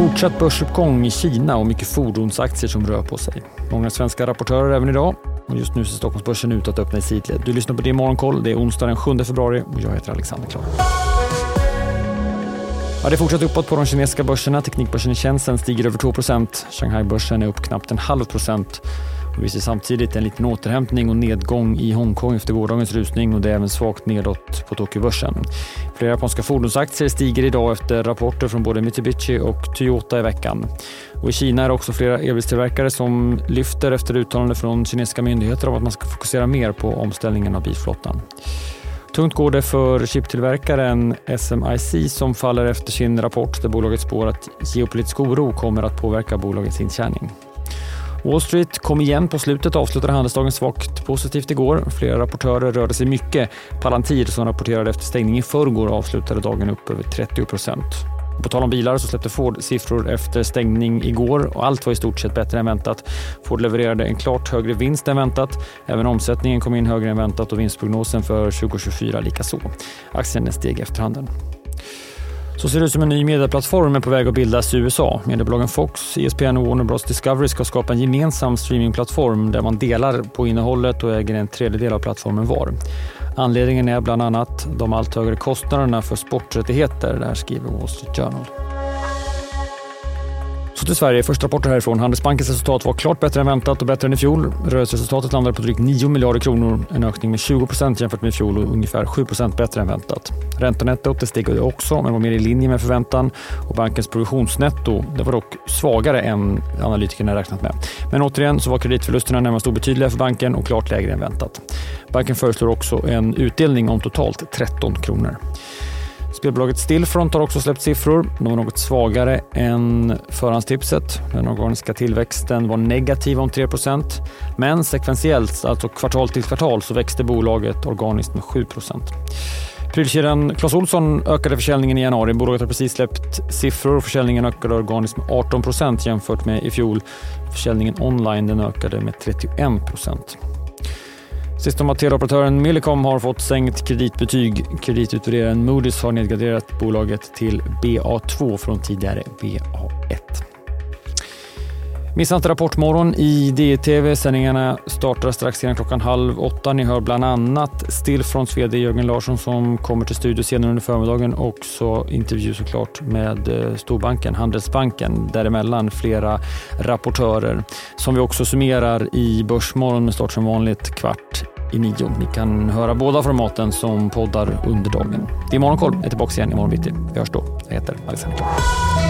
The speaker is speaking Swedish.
Fortsatt börsuppgång i Kina och mycket fordonsaktier som rör på sig. Många svenska rapportörer även idag. Och just nu ser Stockholmsbörsen ut att öppna i sidled. Du lyssnar på det Morgonkoll. Det är onsdag den 7 februari och jag heter Alexander Klar. Ja, det fortsätter uppåt på de kinesiska börserna. Teknikbörsen i tjänsten stiger över 2 Shanghai-börsen är upp knappt en halv procent. Vi ser samtidigt en liten återhämtning och nedgång i Hongkong efter gårdagens rusning och det är även svagt nedåt på Tokyobörsen. Flera japanska fordonsaktier stiger idag efter rapporter från både Mitsubishi och Toyota i veckan. Och I Kina är det också flera elbilstillverkare som lyfter efter uttalande från kinesiska myndigheter om att man ska fokusera mer på omställningen av bilflottan. Tungt går det för chiptillverkaren SMIC som faller efter sin rapport där bolaget spår att geopolitisk oro kommer att påverka bolagets intjäning. Wall Street kom igen på slutet och avslutade handelsdagen svagt positivt igår. Flera rapportörer rörde sig mycket. Palantir som rapporterade efter stängning i förrgår avslutade dagen upp över 30 procent. På tal om bilar så släppte Ford siffror efter stängning igår och allt var i stort sett bättre än väntat. Ford levererade en klart högre vinst än väntat. Även omsättningen kom in högre än väntat och vinstprognosen för 2024 likaså. Aktien steg efter handeln. Så ser det ut som en ny medieplattform är på väg att bildas i USA. Mediebolagen Fox, ESPN och Warner Bros Discovery ska skapa en gemensam streamingplattform där man delar på innehållet och äger en tredjedel av plattformen var. Anledningen är bland annat de allt högre kostnaderna för sporträttigheter, det här skriver Wall Street Journal. Så till Sverige. Första rapporter härifrån. Handelsbankens resultat var klart bättre än väntat och bättre än i fjol. Rörelseresultatet landade på drygt 9 miljarder kronor, en ökning med 20 procent jämfört med i fjol och ungefär 7 procent bättre än väntat. Räntenettot steg också, men var mer i linje med förväntan. Och bankens provisionsnetto det var dock svagare än analytikerna räknat med. Men återigen så var kreditförlusterna närmast obetydliga för banken och klart lägre än väntat. Banken föreslår också en utdelning om totalt 13 kronor. Spelbolaget Stillfront har också släppt siffror. De var något svagare än förhandstipset. Den organiska tillväxten var negativ om 3% men sekventiellt, alltså kvartal till kvartal, så växte bolaget organiskt med 7 Prylkedjan Clas Ohlson ökade försäljningen i januari. Bolaget har precis släppt siffror och försäljningen ökade organiskt med 18% jämfört med i fjol. Försäljningen online den ökade med 31 Sist om att teleoperatören Millicom har fått sänkt kreditbetyg. Kreditutvärderaren Moody's har nedgraderat bolaget till BA2 från tidigare BA1. Missa inte Rapportmorgon i DTV. Sändningarna startar strax innan klockan halv åtta. Ni hör bland annat Stillfronts VD Jörgen Larsson som kommer till studio senare under förmiddagen. Och så intervju såklart med eh, storbanken Handelsbanken. Däremellan flera rapportörer som vi också summerar i Börsmorgon med start som vanligt kvart i nio. Ni kan höra båda formaten som poddar under dagen. Det är Morgonkoll. Jag är tillbaka igen imorgon bitti. Vi hörs då. Jag heter Alexander Klar.